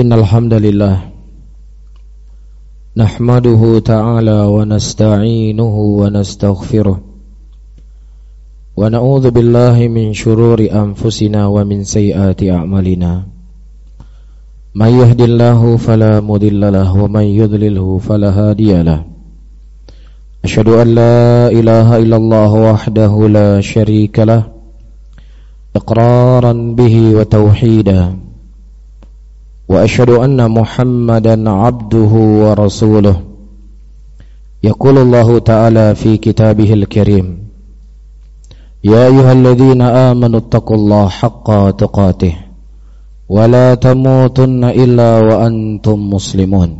إن الحمد لله نحمده تعالى ونستعينه ونستغفره ونعوذ بالله من شرور أنفسنا ومن سيئات أعمالنا من يهد الله فلا مضل له ومن يضلله فلا هادي له أشهد أن لا إله إلا الله وحده لا شريك له إقرارا به وتوحيدا وأشهد أن محمدا عبده ورسوله. يقول الله تعالى في كتابه الكريم يا أيها الذين آمنوا اتقوا الله حق تقاته ولا تموتن إلا وأنتم مسلمون.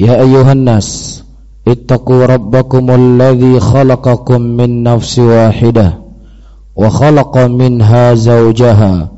يا أيها الناس اتقوا ربكم الذي خلقكم من نفس واحدة وخلق منها زوجها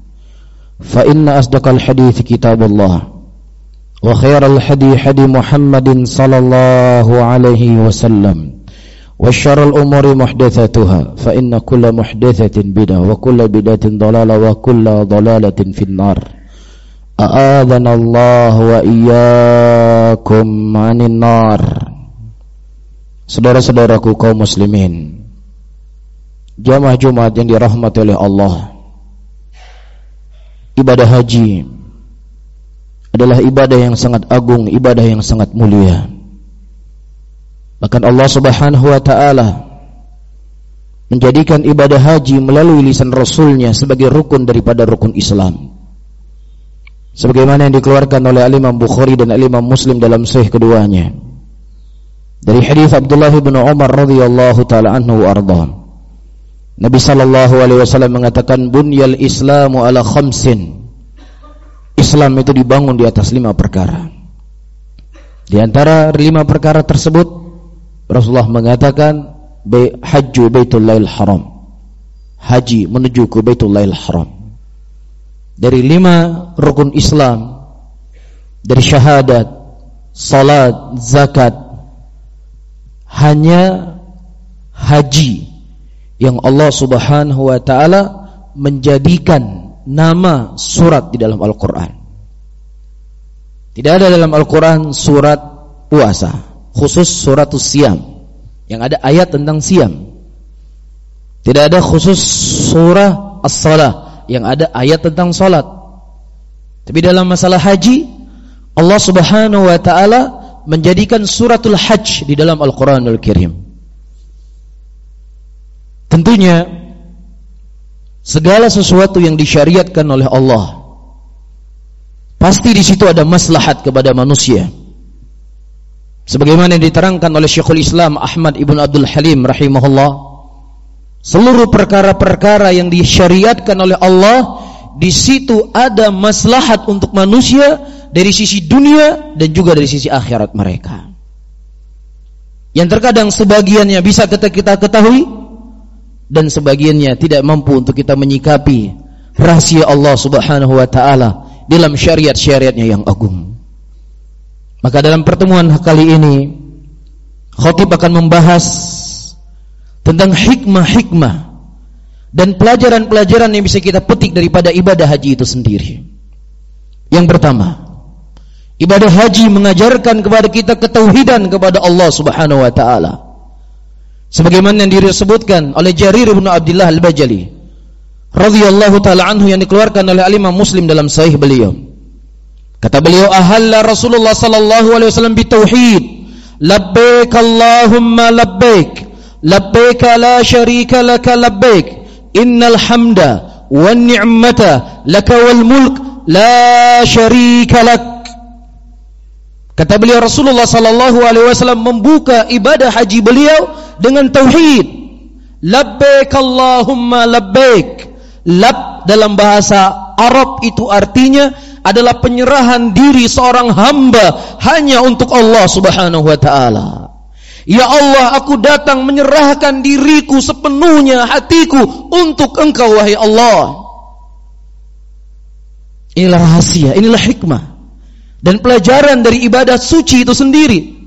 فإن أصدق الحديث كتاب الله وخير الحدي حدي محمد صلى الله عليه وسلم وشر الأمور محدثاتها فإن كل محدثة بدعة وكل بدعة ضلالة وكل ضلالة في النار. أآذنا الله وإياكم عن النار. Saudara-saudaraku kaum muslimin. Jamaah Jumat yang dirahmati oleh Allah. Ibadah haji adalah ibadah yang sangat agung, ibadah yang sangat mulia. Bahkan Allah Subhanahu wa taala menjadikan ibadah haji melalui lisan Rasulnya sebagai rukun daripada rukun Islam. Sebagaimana yang dikeluarkan oleh Imam Bukhari dan Imam Muslim dalam sahih keduanya. Dari hadis Abdullah bin Umar radhiyallahu taala anhu arda. Nabi sallallahu alaihi wasallam mengatakan bunyal Islamu ala khamsin. Islam itu dibangun di atas lima perkara. Di antara lima perkara tersebut Rasulullah mengatakan hajju Baitullahil Haram. Haji menuju ke Baitullahil Haram. Dari lima rukun Islam dari syahadat, salat, zakat hanya haji yang Allah Subhanahu wa taala menjadikan nama surat di dalam Al-Qur'an. Tidak ada dalam Al-Qur'an surat puasa, khusus surat Siam yang ada ayat tentang siam. Tidak ada khusus surah As-Salah yang ada ayat tentang salat. Tapi dalam masalah haji Allah Subhanahu wa taala menjadikan suratul Hajj di dalam Al-Qur'anul Karim. Tentunya segala sesuatu yang disyariatkan oleh Allah pasti di situ ada maslahat kepada manusia. Sebagaimana yang diterangkan oleh Syekhul Islam Ahmad Ibn Abdul Halim rahimahullah, seluruh perkara-perkara yang disyariatkan oleh Allah di situ ada maslahat untuk manusia dari sisi dunia dan juga dari sisi akhirat mereka. Yang terkadang sebagiannya bisa kita, kita ketahui dan sebagiannya tidak mampu untuk kita menyikapi rahasia Allah Subhanahu wa taala dalam syariat-syariatnya yang agung. Maka dalam pertemuan kali ini khatib akan membahas tentang hikmah-hikmah dan pelajaran-pelajaran yang bisa kita petik daripada ibadah haji itu sendiri. Yang pertama, ibadah haji mengajarkan kepada kita ketauhidan kepada Allah Subhanahu wa taala sebagaimana yang disebutkan oleh Jarir bin Abdullah Al-Bajali radhiyallahu taala anhu yang dikeluarkan oleh Imam Muslim dalam sahih beliau. Kata beliau ahalla Rasulullah sallallahu alaihi wasallam bitauhid. Labbaik Allahumma labbaik. Labbaik la syarika laka labbaik. Innal hamda wan ni'mata laka wal mulk la syarika lak. Kata beliau Rasulullah sallallahu alaihi wasallam membuka ibadah haji beliau dengan tauhid. Labbaik Allahumma labbaik. Lab dalam bahasa Arab itu artinya adalah penyerahan diri seorang hamba hanya untuk Allah Subhanahu wa taala. Ya Allah, aku datang menyerahkan diriku sepenuhnya hatiku untuk Engkau wahai Allah. Inilah rahasia, inilah hikmah dan pelajaran dari ibadah suci itu sendiri.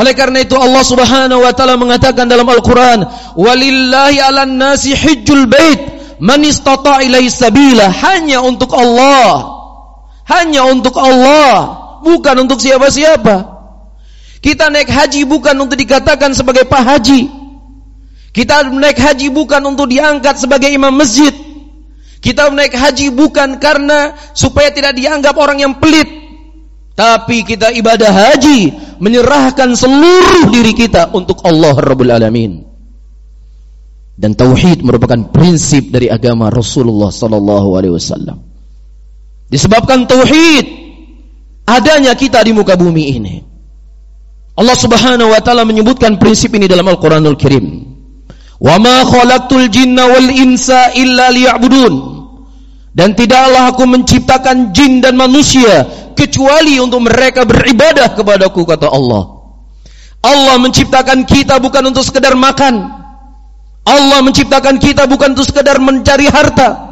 Oleh karena itu Allah Subhanahu wa taala mengatakan dalam Al-Qur'an, "Walillahi 'alan nasi hajjul bait man istata' ilaihi sabila." Hanya untuk Allah. Hanya untuk Allah, bukan untuk siapa-siapa. Kita naik haji bukan untuk dikatakan sebagai Pak Haji. Kita naik haji bukan untuk diangkat sebagai imam masjid. Kita naik haji bukan karena supaya tidak dianggap orang yang pelit. Tapi kita ibadah haji menyerahkan seluruh diri kita untuk Allah Rabbul Alamin. Dan tauhid merupakan prinsip dari agama Rasulullah sallallahu alaihi wasallam. Disebabkan tauhid adanya kita di muka bumi ini. Allah Subhanahu wa taala menyebutkan prinsip ini dalam Al-Qur'anul Karim. "Wa ma khalaqtul jinna wal insa illa liya'budun." Dan tidaklah aku menciptakan jin dan manusia kecuali untuk mereka beribadah kepadaku kata Allah. Allah menciptakan kita bukan untuk sekedar makan. Allah menciptakan kita bukan untuk sekedar mencari harta.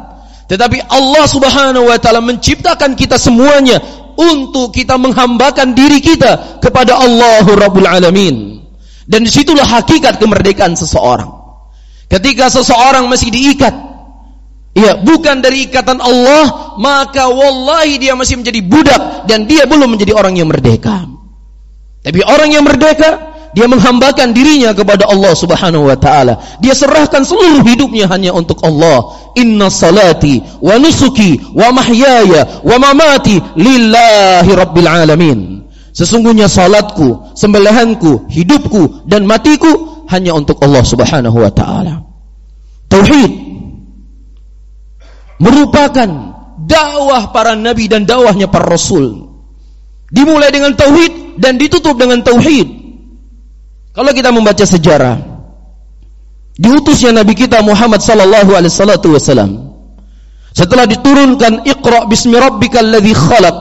Tetapi Allah Subhanahu wa taala menciptakan kita semuanya untuk kita menghambakan diri kita kepada Allah Rabbul Alamin. Dan di situlah hakikat kemerdekaan seseorang. Ketika seseorang masih diikat Ya, bukan dari ikatan Allah, maka wallahi dia masih menjadi budak dan dia belum menjadi orang yang merdeka. Tapi orang yang merdeka, dia menghambakan dirinya kepada Allah Subhanahu wa taala. Dia serahkan seluruh hidupnya hanya untuk Allah. Inna salati wa nusuki wa mahyaya wa mamati lillahi rabbil alamin. Sesungguhnya salatku, sembelihanku, hidupku dan matiku hanya untuk Allah Subhanahu wa taala. Tauhid merupakan dakwah para nabi dan dakwahnya para rasul. Dimulai dengan tauhid dan ditutup dengan tauhid. Kalau kita membaca sejarah diutusnya nabi kita Muhammad sallallahu alaihi wasallam setelah diturunkan Iqra bismi rabbikal ladzi khalaq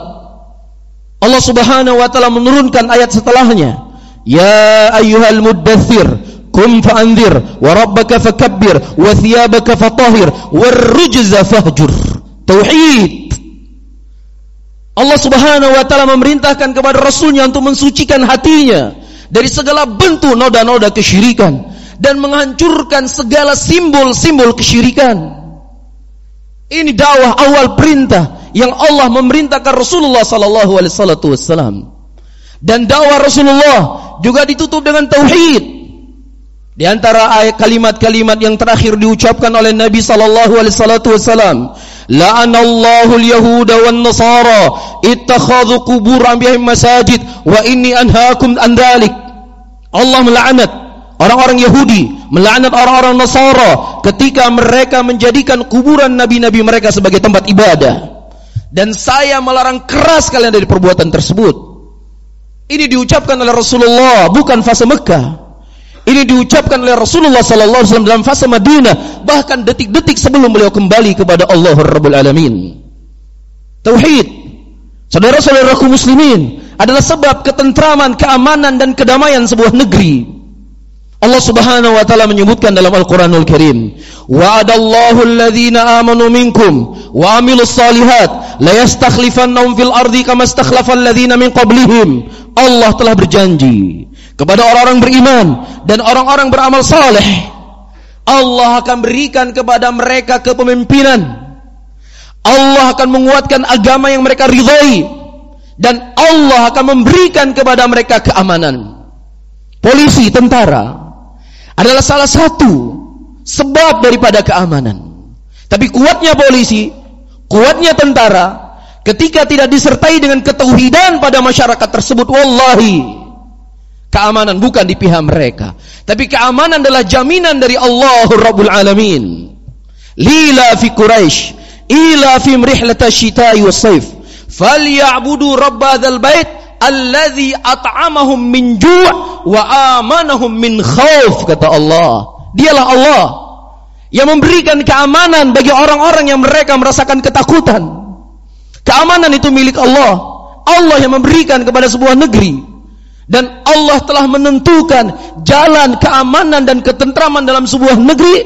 Allah Subhanahu wa taala menurunkan ayat setelahnya Ya ayyuhal muddathir kum fa'anzir wa rabbaka fakabbir wa thiyabaka fatahir warrujza fahjur. Tauhid. Allah Subhanahu wa taala memerintahkan kepada rasulnya untuk mensucikan hatinya dari segala bentuk noda-noda kesyirikan dan menghancurkan segala simbol-simbol kesyirikan. Ini dakwah awal perintah yang Allah memerintahkan Rasulullah sallallahu alaihi wasallam. Dan dakwah Rasulullah juga ditutup dengan tauhid di antara ayat kalimat-kalimat yang terakhir diucapkan oleh Nabi sallallahu alaihi wasallam, la'anallahu al-yahuda wan nasara ittakhadhu qubur anbiya'ihim masajid wa inni anhaakum an dhalik. Allah melaknat orang-orang Yahudi, melaknat orang-orang Nasara ketika mereka menjadikan kuburan nabi-nabi mereka sebagai tempat ibadah. Dan saya melarang keras kalian dari perbuatan tersebut. Ini diucapkan oleh Rasulullah bukan fase Mekah. Ini diucapkan oleh Rasulullah sallallahu alaihi wasallam dalam fase Madinah, bahkan detik-detik sebelum beliau kembali kepada Allah Rabbul Alamin. Tauhid. Saudara-saudaraku muslimin, adalah sebab ketentraman, keamanan dan kedamaian sebuah negeri. Allah Subhanahu wa taala menyebutkan dalam Al-Qur'anul Karim, "Wa'adallahu alladhina amanu minkum wa 'amilus salihat la yastakhlifannahum fil ardi kama istakhlafa alladhina min qablihim." Allah telah berjanji kepada orang-orang beriman dan orang-orang beramal saleh Allah akan berikan kepada mereka kepemimpinan. Allah akan menguatkan agama yang mereka ridhai dan Allah akan memberikan kepada mereka keamanan. Polisi tentara adalah salah satu sebab daripada keamanan. Tapi kuatnya polisi kuatnya tentara ketika tidak disertai dengan ketauhidan pada masyarakat tersebut wallahi Keamanan bukan di pihak mereka, tapi keamanan adalah jaminan dari Allah Rabbul Alamin. Lila fi Quraisy, ila fi rihlata syita'i was-saif. Falyabudu rabb hadzal bait alladzi at'amahum min ju' wa amanahum min khauf kata Allah. Dialah Allah yang memberikan keamanan bagi orang-orang yang mereka merasakan ketakutan. Keamanan itu milik Allah. Allah yang memberikan kepada sebuah negeri. Dan Allah telah menentukan jalan keamanan dan ketentraman dalam sebuah negeri.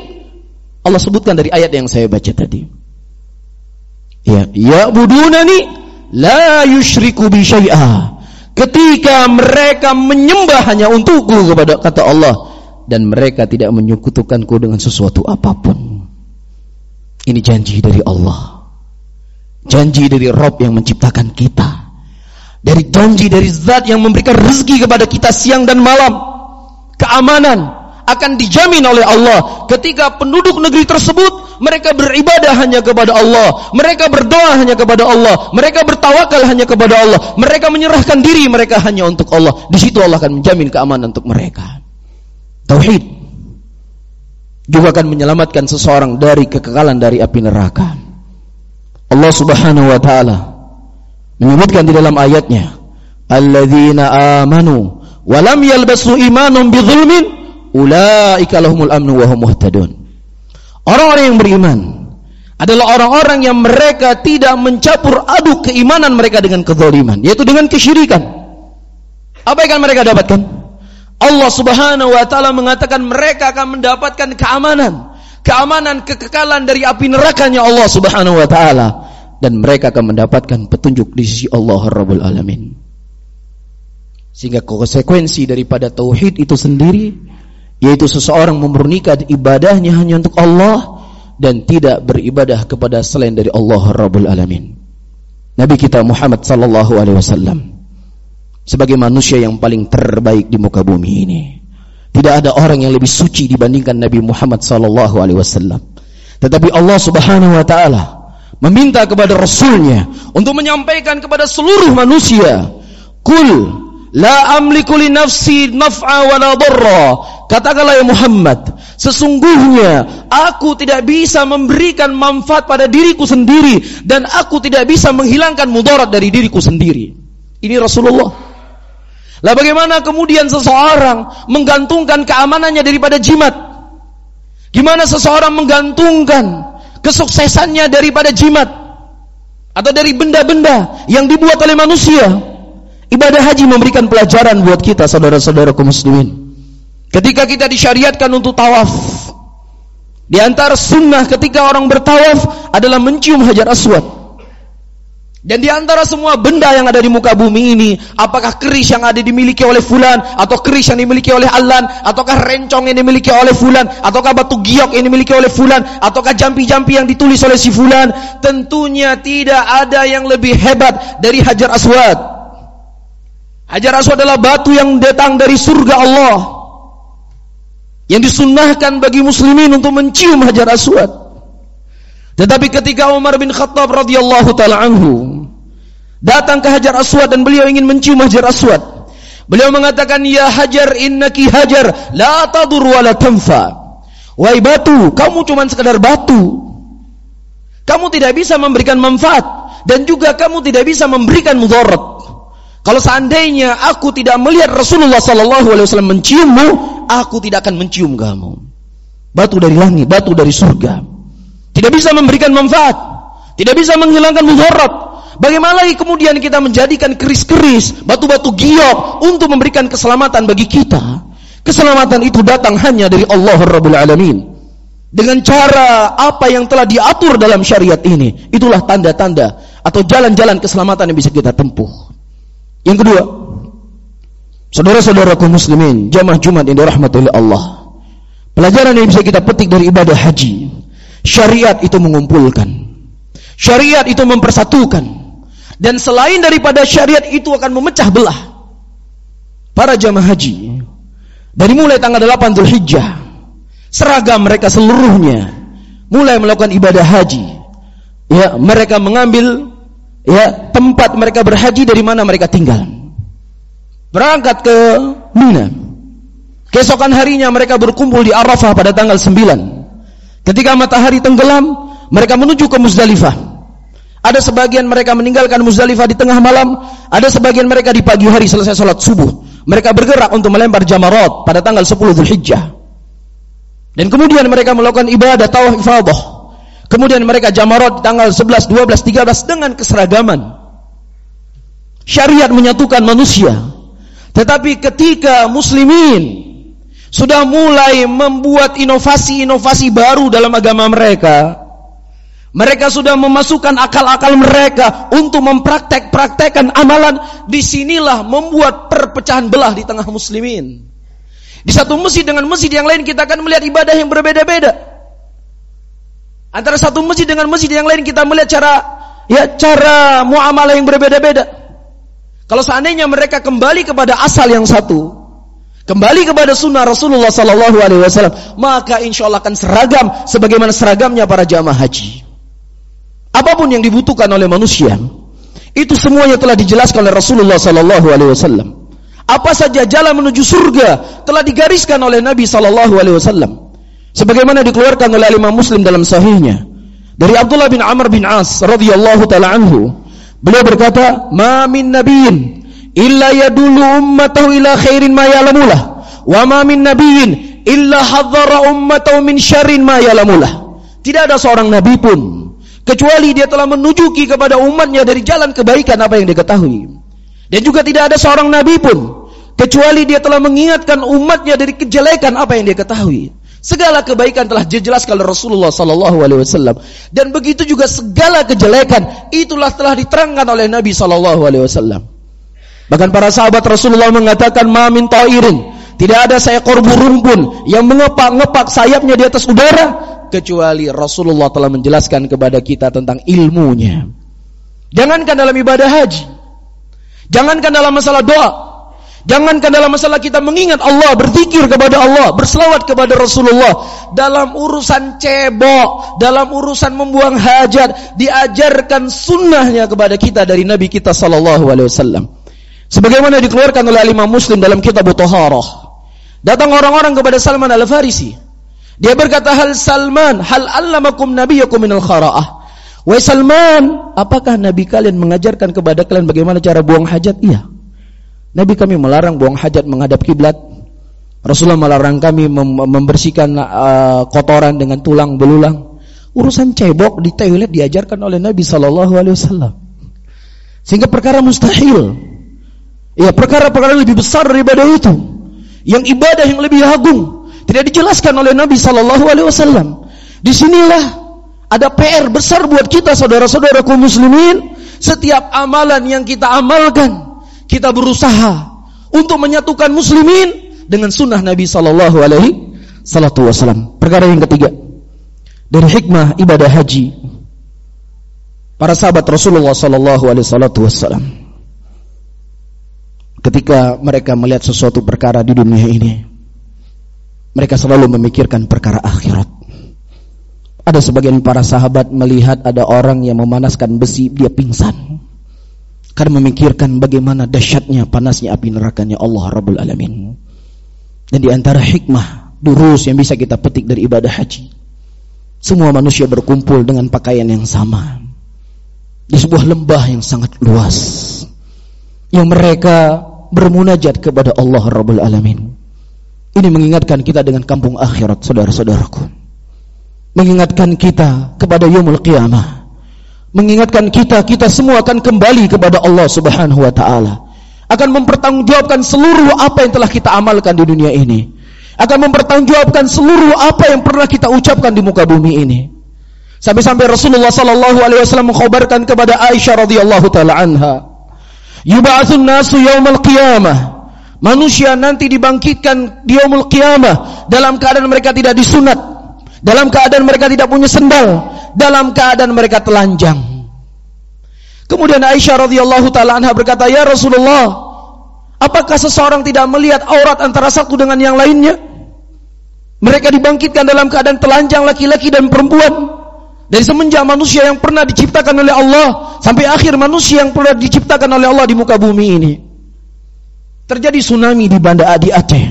Allah sebutkan dari ayat yang saya baca tadi. Ya, ya budunani la yushriku bi. Ketika mereka menyembah hanya untukku kepada kata Allah dan mereka tidak menyekutukanku dengan sesuatu apa pun. Ini janji dari Allah. Janji dari Rob yang menciptakan kita. Dari janji dari zat yang memberikan rezeki kepada kita siang dan malam. Keamanan akan dijamin oleh Allah. Ketika penduduk negeri tersebut mereka beribadah hanya kepada Allah, mereka berdoa hanya kepada Allah, mereka bertawakal hanya kepada Allah, mereka menyerahkan diri mereka hanya untuk Allah. Di situ Allah akan menjamin keamanan untuk mereka. Tauhid juga akan menyelamatkan seseorang dari kekekalan dari api neraka. Allah Subhanahu wa taala menyebutkan di dalam ayatnya, "Alladzina amanu wa lam yalbasu imanahum bidzulmin ulaika lahumul amnu wa hum muhtadun." Orang-orang yang beriman adalah orang-orang yang mereka tidak mencampur aduk keimanan mereka dengan kezaliman, yaitu dengan kesyirikan. Apa yang mereka dapatkan? Allah Subhanahu wa taala mengatakan mereka akan mendapatkan keamanan keamanan kekekalan dari api nerakanya Allah Subhanahu wa taala dan mereka akan mendapatkan petunjuk di sisi Allah Rabbul Alamin. Sehingga konsekuensi daripada tauhid itu sendiri yaitu seseorang memurnikan ibadahnya hanya untuk Allah dan tidak beribadah kepada selain dari Allah Rabbul Alamin. Nabi kita Muhammad sallallahu alaihi wasallam sebagai manusia yang paling terbaik di muka bumi ini tidak ada orang yang lebih suci dibandingkan Nabi Muhammad sallallahu alaihi wasallam. Tetapi Allah Subhanahu wa taala meminta kepada rasulnya untuk menyampaikan kepada seluruh manusia, "Qul la amliku li nafsi naf'a wa la darra." Katakanlah ya Muhammad, sesungguhnya aku tidak bisa memberikan manfaat pada diriku sendiri dan aku tidak bisa menghilangkan mudarat dari diriku sendiri. Ini Rasulullah lah bagaimana kemudian seseorang menggantungkan keamanannya daripada jimat? Gimana seseorang menggantungkan kesuksesannya daripada jimat? Atau dari benda-benda yang dibuat oleh manusia? Ibadah haji memberikan pelajaran buat kita saudara-saudaraku muslimin. Ketika kita disyariatkan untuk tawaf, di antara sunnah ketika orang bertawaf adalah mencium hajar aswad. Dan di antara semua benda yang ada di muka bumi ini, apakah keris yang ada dimiliki oleh fulan, atau keris yang dimiliki oleh alan, ataukah rencong yang dimiliki oleh fulan, ataukah batu giok yang dimiliki oleh fulan, ataukah jampi-jampi yang ditulis oleh si fulan, tentunya tidak ada yang lebih hebat dari Hajar Aswad. Hajar Aswad adalah batu yang datang dari surga Allah. Yang disunnahkan bagi muslimin untuk mencium Hajar Aswad. Tetapi ketika Umar bin Khattab radhiyallahu taala anhu datang ke Hajar Aswad dan beliau ingin mencium Hajar Aswad, beliau mengatakan, "Ya Hajar, innaki Hajar, la tadur wa la tanfa." Wahai batu, kamu cuma sekedar batu. Kamu tidak bisa memberikan manfaat dan juga kamu tidak bisa memberikan mudarat. Kalau seandainya aku tidak melihat Rasulullah sallallahu alaihi wasallam menciummu, aku tidak akan mencium kamu. Batu dari langit, batu dari surga. Tidak bisa memberikan manfaat. Tidak bisa menghilangkan mudarat. Bagaimana lagi kemudian kita menjadikan keris-keris, batu-batu giok untuk memberikan keselamatan bagi kita? Keselamatan itu datang hanya dari Allah Rabbul Alamin. Dengan cara apa yang telah diatur dalam syariat ini. Itulah tanda-tanda atau jalan-jalan keselamatan yang bisa kita tempuh. Yang kedua, saudara-saudaraku muslimin, jamaah Jumat yang dirahmati oleh Allah. Pelajaran yang bisa kita petik dari ibadah haji Syariat itu mengumpulkan. Syariat itu mempersatukan. Dan selain daripada syariat itu akan memecah belah. Para jamaah haji. Dari mulai tanggal 8 Zulhijjah. Seragam mereka seluruhnya. Mulai melakukan ibadah haji. Ya, mereka mengambil ya tempat mereka berhaji dari mana mereka tinggal. Berangkat ke Mina. Keesokan harinya mereka berkumpul di Arafah pada tanggal 9. Ketika matahari tenggelam, mereka menuju ke Muzdalifah. Ada sebagian mereka meninggalkan Muzdalifah di tengah malam, ada sebagian mereka di pagi hari selesai sholat subuh. Mereka bergerak untuk melempar jamarat pada tanggal 10 Zulhijjah. Dan kemudian mereka melakukan ibadah tawaf ifadah. Kemudian mereka jamarot tanggal 11, 12, 13 dengan keseragaman. Syariat menyatukan manusia. Tetapi ketika muslimin sudah mulai membuat inovasi-inovasi baru dalam agama mereka, mereka sudah memasukkan akal-akal mereka untuk mempraktek-praktekkan amalan. Di sinilah membuat perpecahan belah di tengah muslimin. Di satu masjid dengan masjid yang lain kita akan melihat ibadah yang berbeda-beda. Antara satu masjid dengan masjid yang lain kita melihat cara ya cara muamalah yang berbeda-beda. Kalau seandainya mereka kembali kepada asal yang satu, kembali kepada sunnah Rasulullah Sallallahu Alaihi Wasallam, maka insya Allah akan seragam sebagaimana seragamnya para jamaah haji. Apa pun yang dibutuhkan oleh manusia, itu semuanya telah dijelaskan oleh Rasulullah Sallallahu Alaihi Wasallam. Apa saja jalan menuju surga telah digariskan oleh Nabi Sallallahu Alaihi Wasallam. Sebagaimana dikeluarkan oleh Imam Muslim dalam sahihnya dari Abdullah bin Amr bin As radhiyallahu taala anhu. Beliau berkata, "Ma min nabiyyin illa yadullu ummatahu ila khairin ma ya'lamulah, wa ma min nabiyyin illa hadzara ummatahu min syarrin ma ya'lamulah." Tidak ada seorang nabi pun kecuali dia telah menujuki kepada umatnya dari jalan kebaikan apa yang dia ketahui. Dan juga tidak ada seorang nabi pun kecuali dia telah mengingatkan umatnya dari kejelekan apa yang dia ketahui. Segala kebaikan telah dijelaskan oleh Rasulullah sallallahu alaihi wasallam dan begitu juga segala kejelekan itulah telah diterangkan oleh Nabi sallallahu alaihi wasallam. Bahkan para sahabat Rasulullah mengatakan ma min ta'irin, tidak ada seekor burung pun yang mengepak-ngepak sayapnya di atas udara kecuali Rasulullah telah menjelaskan kepada kita tentang ilmunya. Jangankan dalam ibadah haji, jangankan dalam masalah doa, Jangankan dalam masalah kita mengingat Allah, berzikir kepada Allah, berselawat kepada Rasulullah. Dalam urusan cebok, dalam urusan membuang hajat, diajarkan sunnahnya kepada kita dari Nabi kita Sallallahu Alaihi Wasallam. Sebagaimana dikeluarkan oleh Imam Muslim dalam kitab Taharah. Datang orang-orang kepada Salman Al-Farisi. Dia berkata, Hal Salman, hal allamakum nabiyakum minal khara'ah. Wahai Salman, apakah Nabi kalian mengajarkan kepada kalian bagaimana cara buang hajat? Iya. Nabi kami melarang buang hajat menghadap kiblat. Rasulullah melarang kami mem membersihkan uh, kotoran dengan tulang belulang. Urusan cebok di toilet diajarkan oleh Nabi Sallallahu Alaihi Wasallam. Sehingga perkara mustahil. Ya perkara-perkara lebih besar daripada itu. Yang ibadah yang lebih agung tidak dijelaskan oleh Nabi Sallallahu Alaihi Wasallam. Di sinilah ada PR besar buat kita saudara-saudaraku muslimin. Setiap amalan yang kita amalkan kita berusaha untuk menyatukan muslimin dengan sunnah Nabi sallallahu alaihi salatu wasallam. Perkara yang ketiga dari hikmah ibadah haji para sahabat Rasulullah sallallahu alaihi wasallam ketika mereka melihat sesuatu perkara di dunia ini mereka selalu memikirkan perkara akhirat. Ada sebagian para sahabat melihat ada orang yang memanaskan besi dia pingsan karena memikirkan bagaimana dahsyatnya panasnya api nerakanya Allah Rabbul Alamin. Dan di antara hikmah durus yang bisa kita petik dari ibadah haji. Semua manusia berkumpul dengan pakaian yang sama. Di sebuah lembah yang sangat luas. Yang mereka bermunajat kepada Allah Rabbul Alamin. Ini mengingatkan kita dengan kampung akhirat saudara-saudaraku. Mengingatkan kita kepada yaumul qiyamah mengingatkan kita kita semua akan kembali kepada Allah Subhanahu wa taala akan mempertanggungjawabkan seluruh apa yang telah kita amalkan di dunia ini akan mempertanggungjawabkan seluruh apa yang pernah kita ucapkan di muka bumi ini sampai-sampai Rasulullah sallallahu alaihi wasallam mengkhabarkan kepada Aisyah radhiyallahu taala anha yub'atsun nasu yaumal qiyamah manusia nanti dibangkitkan di yaumul qiyamah dalam keadaan mereka tidak disunat dalam keadaan mereka tidak punya sendal dalam keadaan mereka telanjang. Kemudian Aisyah radhiyallahu taala anha berkata, "Ya Rasulullah, apakah seseorang tidak melihat aurat antara satu dengan yang lainnya?" Mereka dibangkitkan dalam keadaan telanjang laki-laki dan perempuan. Dari semenjak manusia yang pernah diciptakan oleh Allah sampai akhir manusia yang pernah diciptakan oleh Allah di muka bumi ini. Terjadi tsunami di Banda Adi Aceh.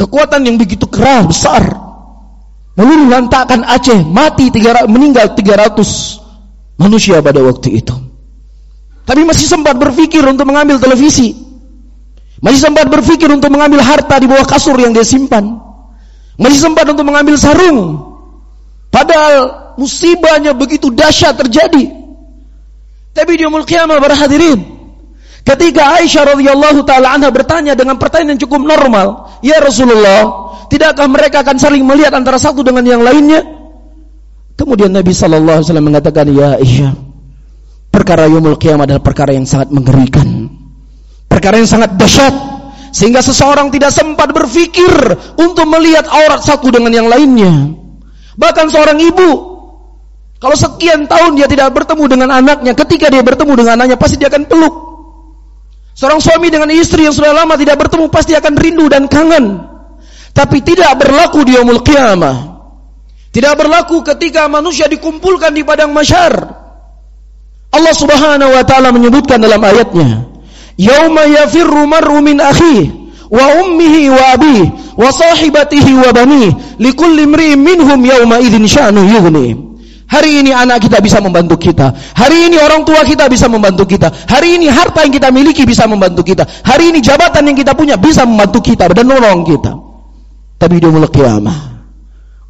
Kekuatan yang begitu keras, besar Lalu lantakan Aceh, mati 300, meninggal 300 manusia pada waktu itu. Tapi masih sempat berpikir untuk mengambil televisi. Masih sempat berpikir untuk mengambil harta di bawah kasur yang dia simpan. Masih sempat untuk mengambil sarung. Padahal musibahnya begitu dahsyat terjadi. Tapi di yaumul qiyamah para hadirin, ketika Aisyah radhiyallahu taala anha bertanya dengan pertanyaan yang cukup normal, "Ya Rasulullah, tidakkah mereka akan saling melihat antara satu dengan yang lainnya?" Kemudian Nabi sallallahu alaihi wasallam mengatakan, "Ya Aisyah, perkara yaumul qiyamah adalah perkara yang sangat mengerikan. Perkara yang sangat dahsyat sehingga seseorang tidak sempat berpikir untuk melihat aurat satu dengan yang lainnya. Bahkan seorang ibu, kalau sekian tahun dia tidak bertemu dengan anaknya, ketika dia bertemu dengan anaknya pasti dia akan peluk. Seorang suami dengan istri yang sudah lama tidak bertemu pasti akan rindu dan kangen. Tapi tidak berlaku di yaumul qiyamah. Tidak berlaku ketika manusia dikumpulkan di padang masyar. Allah Subhanahu wa taala menyebutkan dalam ayatnya, yauma yafirru mar'u min akhihi wa ummihi wa abihi wa sahibatihi wa banihi likulli imri'in minhum yauma idzin sya'nu Hari ini anak kita bisa membantu kita. Hari ini orang tua kita bisa membantu kita. Hari ini harta yang kita miliki bisa membantu kita. Hari ini jabatan yang kita punya bisa membantu kita dan menolong kita. Tapi di mulai kiamah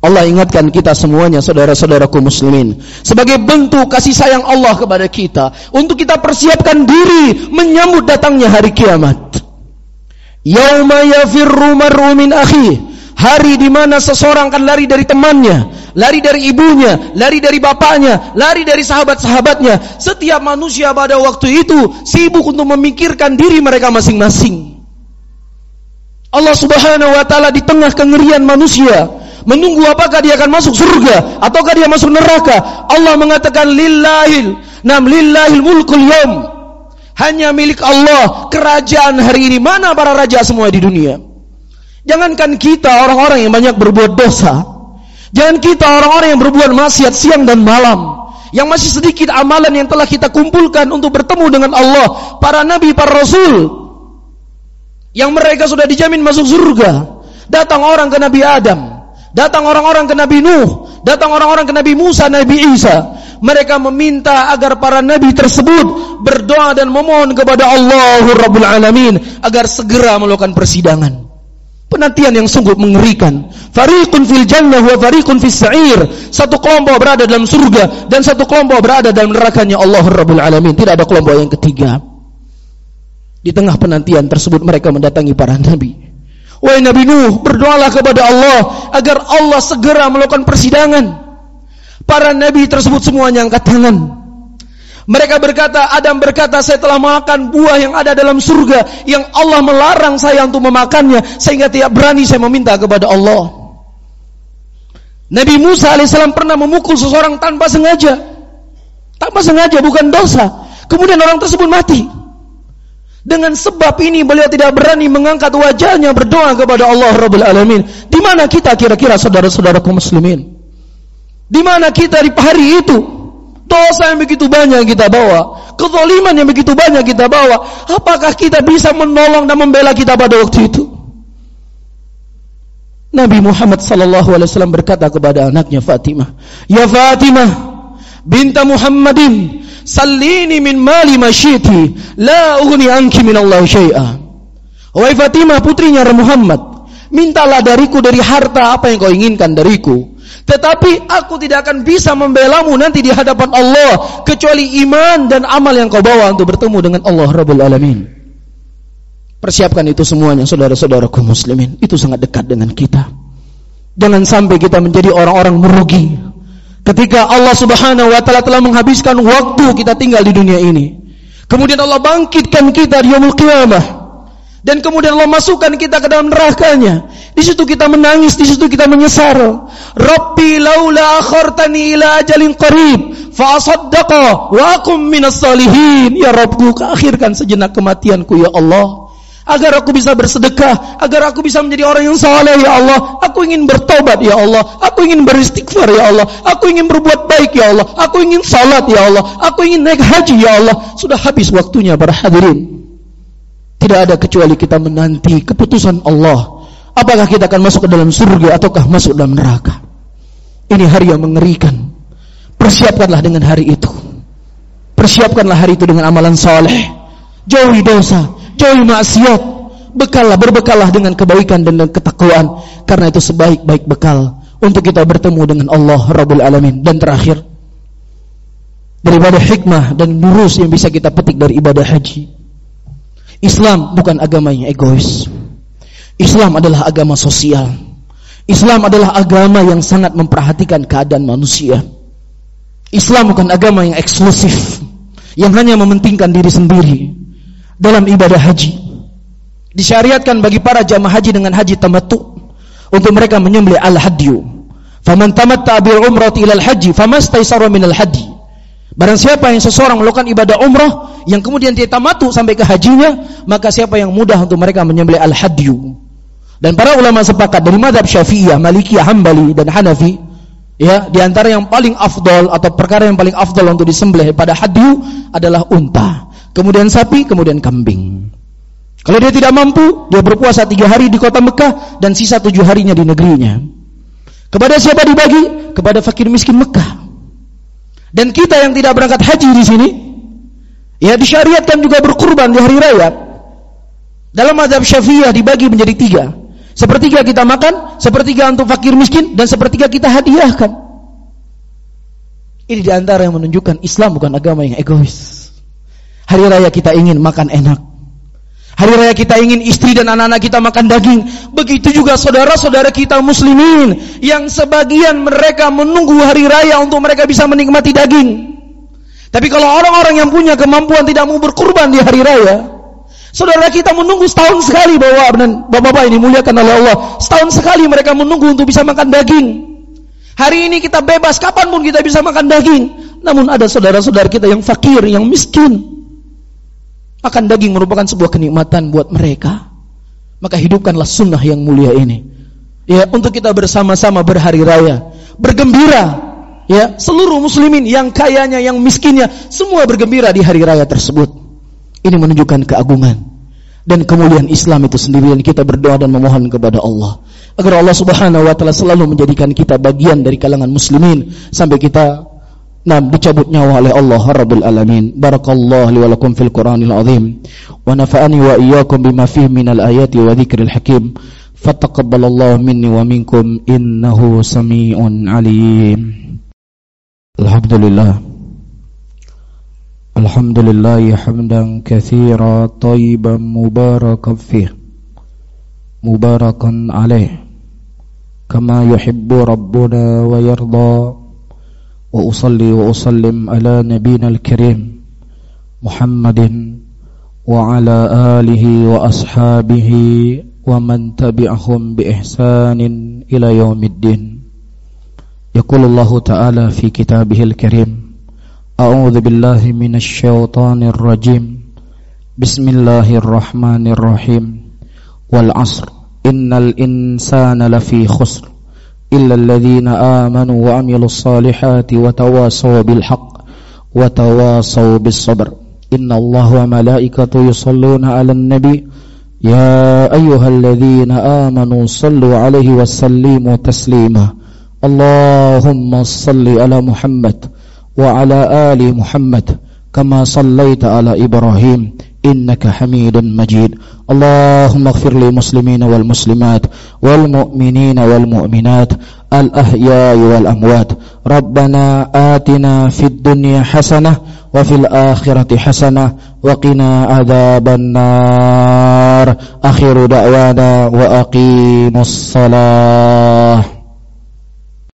Allah ingatkan kita semuanya saudara-saudaraku muslimin sebagai bentuk kasih sayang Allah kepada kita untuk kita persiapkan diri menyambut datangnya hari kiamat. Yauma yafirru mar'u min akhi. Hari di mana seseorang akan lari dari temannya, lari dari ibunya, lari dari bapaknya, lari dari sahabat-sahabatnya. Setiap manusia pada waktu itu sibuk untuk memikirkan diri mereka masing-masing. Allah Subhanahu wa taala di tengah kengerian manusia menunggu apakah dia akan masuk surga ataukah dia masuk neraka. Allah mengatakan lillahil nam lillahil mulkul yom Hanya milik Allah kerajaan hari ini. Mana para raja semua di dunia? Jangankan kita orang-orang yang banyak berbuat dosa. Jangan kita orang-orang yang berbuat maksiat siang dan malam. Yang masih sedikit amalan yang telah kita kumpulkan untuk bertemu dengan Allah. Para nabi, para rasul. Yang mereka sudah dijamin masuk surga. Datang orang ke Nabi Adam. Datang orang-orang ke Nabi Nuh, datang orang-orang ke Nabi Musa, Nabi Isa. Mereka meminta agar para nabi tersebut berdoa dan memohon kepada Allah Rabbul Alamin agar segera melakukan persidangan. Penantian yang sungguh mengerikan. Fariqun fil jannah wa fariqun fis sa'ir. Satu kelompok berada dalam surga dan satu kelompok berada dalam nerakanya Allah Rabbul Alamin. Tidak ada kelompok yang ketiga. Di tengah penantian tersebut mereka mendatangi para nabi. Wahai Nabi Nuh, berdoalah kepada Allah agar Allah segera melakukan persidangan. Para nabi tersebut semuanya angkat tangan. Mereka berkata, Adam berkata, saya telah makan buah yang ada dalam surga yang Allah melarang saya untuk memakannya sehingga tidak berani saya meminta kepada Allah. Nabi Musa alaihissalam pernah memukul seseorang tanpa sengaja. Tanpa sengaja, bukan dosa. Kemudian orang tersebut mati. Dengan sebab ini beliau tidak berani mengangkat wajahnya berdoa kepada Allah Rabbul Alamin. Di mana kita kira-kira saudara-saudaraku muslimin? Di mana kita di hari itu? Dosa yang begitu banyak kita bawa, kezaliman yang begitu banyak kita bawa. Apakah kita bisa menolong dan membela kita pada waktu itu? Nabi Muhammad sallallahu alaihi wasallam berkata kepada anaknya Fatimah, "Ya Fatimah, binta Muhammadin, Salini min mali masyiti la ughni anki min Allah syai'a. Wahai Fatimah putrinya Muhammad, mintalah dariku dari harta apa yang kau inginkan dariku. Tetapi aku tidak akan bisa membelamu nanti di hadapan Allah kecuali iman dan amal yang kau bawa untuk bertemu dengan Allah Rabbul Alamin. Persiapkan itu semuanya saudara-saudaraku muslimin. Itu sangat dekat dengan kita. Jangan sampai kita menjadi orang-orang merugi Ketika Allah Subhanahu wa taala telah menghabiskan waktu kita tinggal di dunia ini. Kemudian Allah bangkitkan kita di yaumul qiyamah. Dan kemudian Allah masukkan kita ke dalam nerakanya. Di situ kita menangis, di situ kita menyesal. Rabbi laula akhartani ila ajalin qarib fa asaddaqa wa akum minas salihin. Ya Rabbku, akhirkan sejenak kematianku ya Allah agar aku bisa bersedekah, agar aku bisa menjadi orang yang saleh ya Allah. Aku ingin bertobat ya Allah. Aku ingin beristighfar ya Allah. Aku ingin berbuat baik ya Allah. Aku ingin salat ya Allah. Aku ingin naik haji ya Allah. Sudah habis waktunya para hadirin. Tidak ada kecuali kita menanti keputusan Allah. Apakah kita akan masuk ke dalam surga ataukah masuk dalam neraka? Ini hari yang mengerikan. Persiapkanlah dengan hari itu. Persiapkanlah hari itu dengan amalan saleh. Jauhi dosa, jauhi maksiat bekallah berbekallah dengan kebaikan dan ketakwaan karena itu sebaik-baik bekal untuk kita bertemu dengan Allah Rabbul Alamin. Dan terakhir, daripada hikmah dan durus yang bisa kita petik dari ibadah haji. Islam bukan agama yang egois. Islam adalah agama sosial. Islam adalah agama yang sangat memperhatikan keadaan manusia. Islam bukan agama yang eksklusif, yang hanya mementingkan diri sendiri dalam ibadah haji. Disyariatkan bagi para jamaah haji dengan haji tamattu untuk mereka menyembelih al-hadyu. Faman tamatta bil umrati ila al-haji famastaysara min al-hadi. Barang siapa yang seseorang melakukan ibadah umrah yang kemudian dia tamatu sampai ke hajinya, maka siapa yang mudah untuk mereka menyembelih al-hadyu. Dan para ulama sepakat dari madhab Syafi'iyah, Malikiyah, Hambali dan Hanafi, ya, di antara yang paling afdol atau perkara yang paling afdol untuk disembelih pada hadyu adalah unta, kemudian sapi, kemudian kambing. Kalau dia tidak mampu, dia berpuasa tiga hari di kota Mekah dan sisa tujuh harinya di negerinya. Kepada siapa dibagi? Kepada fakir miskin Mekah. Dan kita yang tidak berangkat haji di sini, ya disyariatkan juga berkurban di hari raya. Dalam mazhab Syafi'iyah dibagi menjadi tiga. Sepertiga kita makan, sepertiga untuk fakir miskin, dan sepertiga kita hadiahkan. Ini di antara yang menunjukkan Islam bukan agama yang egois. Hari raya kita ingin makan enak. Hari raya kita ingin istri dan anak-anak kita makan daging. Begitu juga saudara-saudara kita muslimin yang sebagian mereka menunggu hari raya untuk mereka bisa menikmati daging. Tapi kalau orang-orang yang punya kemampuan tidak mau berkurban di hari raya, saudara kita menunggu setahun sekali bahwa bapak-bapak ini muliakan oleh Allah. Setahun sekali mereka menunggu untuk bisa makan daging. Hari ini kita bebas kapan pun kita bisa makan daging. Namun ada saudara-saudara kita yang fakir, yang miskin. Makan daging merupakan sebuah kenikmatan buat mereka. Maka hidupkanlah sunnah yang mulia ini. Ya, untuk kita bersama-sama berhari raya, bergembira. Ya, seluruh muslimin yang kayanya, yang miskinnya, semua bergembira di hari raya tersebut. Ini menunjukkan keagungan dan kemuliaan Islam itu sendiri dan kita berdoa dan memohon kepada Allah agar Allah Subhanahu wa taala selalu menjadikan kita bagian dari kalangan muslimin sampai kita Nah, dicabut nyawa oleh Allah Rabbul Alamin. Barakallahu li wa lakum fil Qur'anil azim wa nafa'ani wa iyyakum bima fihi minal ayati wa dzikril hakim. Fataqabbalallahu minni wa minkum innahu samii'un alim. Alhamdulillah. Alhamdulillah hamdan katsira tayyiban mubarakan fih. Mubarakan alaih. Kama yuhibbu rabbuna wa yarda. وأصلي وأسلم على نبينا الكريم محمد وعلى آله وأصحابه ومن تبعهم بإحسان إلى يوم الدين. يقول الله تعالى في كتابه الكريم أعوذ بالله من الشيطان الرجيم. بسم الله الرحمن الرحيم. والعصر إن الإنسان لفي خسر. إلا الذين آمنوا وعملوا الصالحات وتواصوا بالحق وتواصوا بالصبر. إن الله وملائكته يصلون على النبي. يا أيها الذين آمنوا صلوا عليه وسلموا تسليما. اللهم صل على محمد وعلى آل محمد كما صليت على إبراهيم. إنك حميد مجيد. اللهم اغفر للمسلمين والمسلمات والمؤمنين والمؤمنات الأحياء والأموات. ربنا آتنا في الدنيا حسنة وفي الآخرة حسنة وقنا عذاب النار. آخر دعوانا وأقيموا الصلاة.